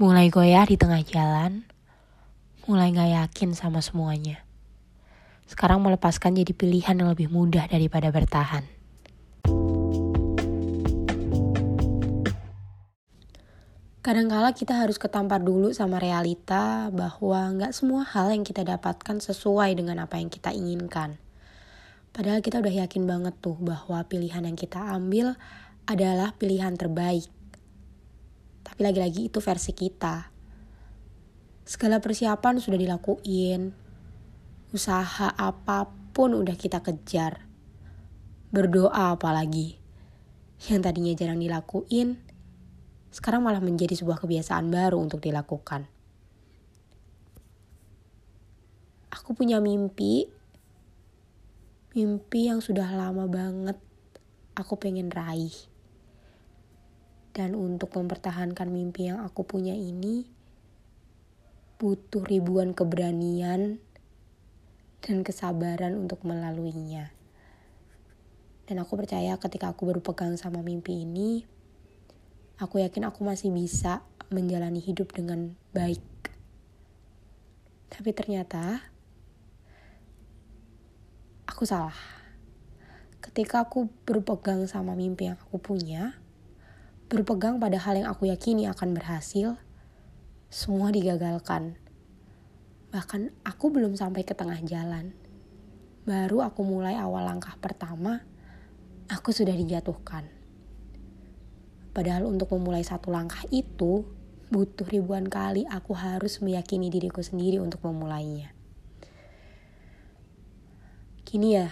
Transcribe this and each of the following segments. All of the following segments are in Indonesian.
Mulai goyah di tengah jalan, mulai gak yakin sama semuanya. Sekarang melepaskan jadi pilihan yang lebih mudah daripada bertahan. Kadangkala kita harus ketampar dulu sama realita bahwa nggak semua hal yang kita dapatkan sesuai dengan apa yang kita inginkan. Padahal kita udah yakin banget tuh bahwa pilihan yang kita ambil adalah pilihan terbaik. Tapi lagi-lagi itu versi kita. Segala persiapan sudah dilakuin. Usaha apa pun udah kita kejar. Berdoa apalagi. Yang tadinya jarang dilakuin, sekarang malah menjadi sebuah kebiasaan baru untuk dilakukan. Aku punya mimpi, mimpi yang sudah lama banget aku pengen raih. Dan untuk mempertahankan mimpi yang aku punya ini, butuh ribuan keberanian dan kesabaran untuk melaluinya. Dan aku percaya ketika aku berpegang sama mimpi ini, aku yakin aku masih bisa menjalani hidup dengan baik. Tapi ternyata aku salah. Ketika aku berpegang sama mimpi yang aku punya, berpegang pada hal yang aku yakini akan berhasil, semua digagalkan. Bahkan aku belum sampai ke tengah jalan. Baru aku mulai awal langkah pertama, aku sudah dijatuhkan. Padahal untuk memulai satu langkah itu butuh ribuan kali aku harus meyakini diriku sendiri untuk memulainya. Kini ya,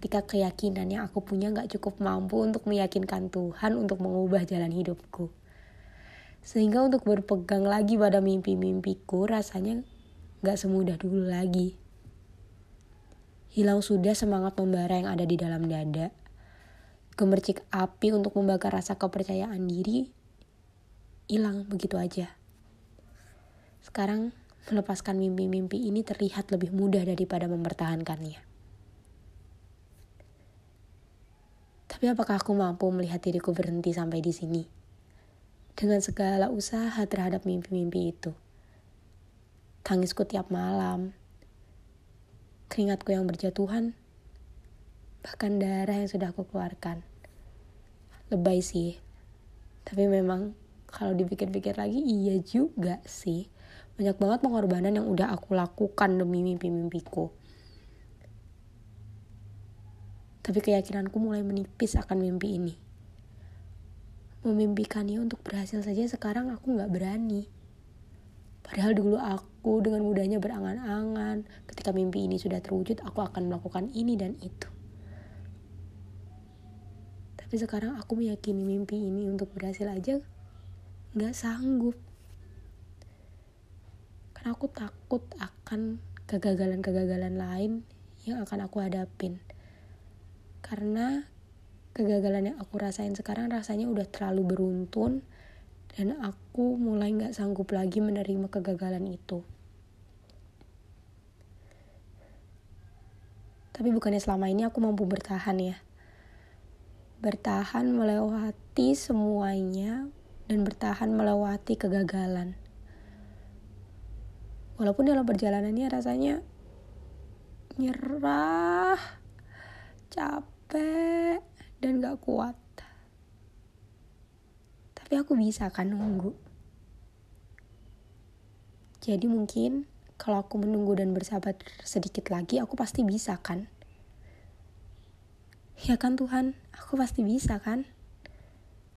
ketika keyakinan yang aku punya gak cukup mampu untuk meyakinkan Tuhan untuk mengubah jalan hidupku. Sehingga untuk berpegang lagi pada mimpi-mimpiku rasanya gak semudah dulu lagi. Hilang sudah semangat membara yang ada di dalam dada gemercik api untuk membakar rasa kepercayaan diri hilang begitu aja. Sekarang melepaskan mimpi-mimpi ini terlihat lebih mudah daripada mempertahankannya. Tapi apakah aku mampu melihat diriku berhenti sampai di sini? Dengan segala usaha terhadap mimpi-mimpi itu. Tangisku tiap malam. Keringatku yang berjatuhan. Bahkan darah yang sudah aku keluarkan lebay sih tapi memang kalau dipikir-pikir lagi iya juga sih banyak banget pengorbanan yang udah aku lakukan demi mimpi-mimpiku tapi keyakinanku mulai menipis akan mimpi ini memimpikannya untuk berhasil saja sekarang aku nggak berani Padahal dulu aku dengan mudahnya berangan-angan ketika mimpi ini sudah terwujud aku akan melakukan ini dan itu. Tapi sekarang aku meyakini mimpi ini untuk berhasil aja gak sanggup. Karena aku takut akan kegagalan-kegagalan lain yang akan aku hadapin. Karena kegagalan yang aku rasain sekarang rasanya udah terlalu beruntun dan aku mulai gak sanggup lagi menerima kegagalan itu. Tapi bukannya selama ini aku mampu bertahan ya bertahan melewati semuanya dan bertahan melewati kegagalan. Walaupun dalam perjalanannya rasanya nyerah, capek, dan gak kuat. Tapi aku bisa kan nunggu. Jadi mungkin kalau aku menunggu dan bersabar sedikit lagi, aku pasti bisa kan? Ya kan Tuhan, aku pasti bisa kan?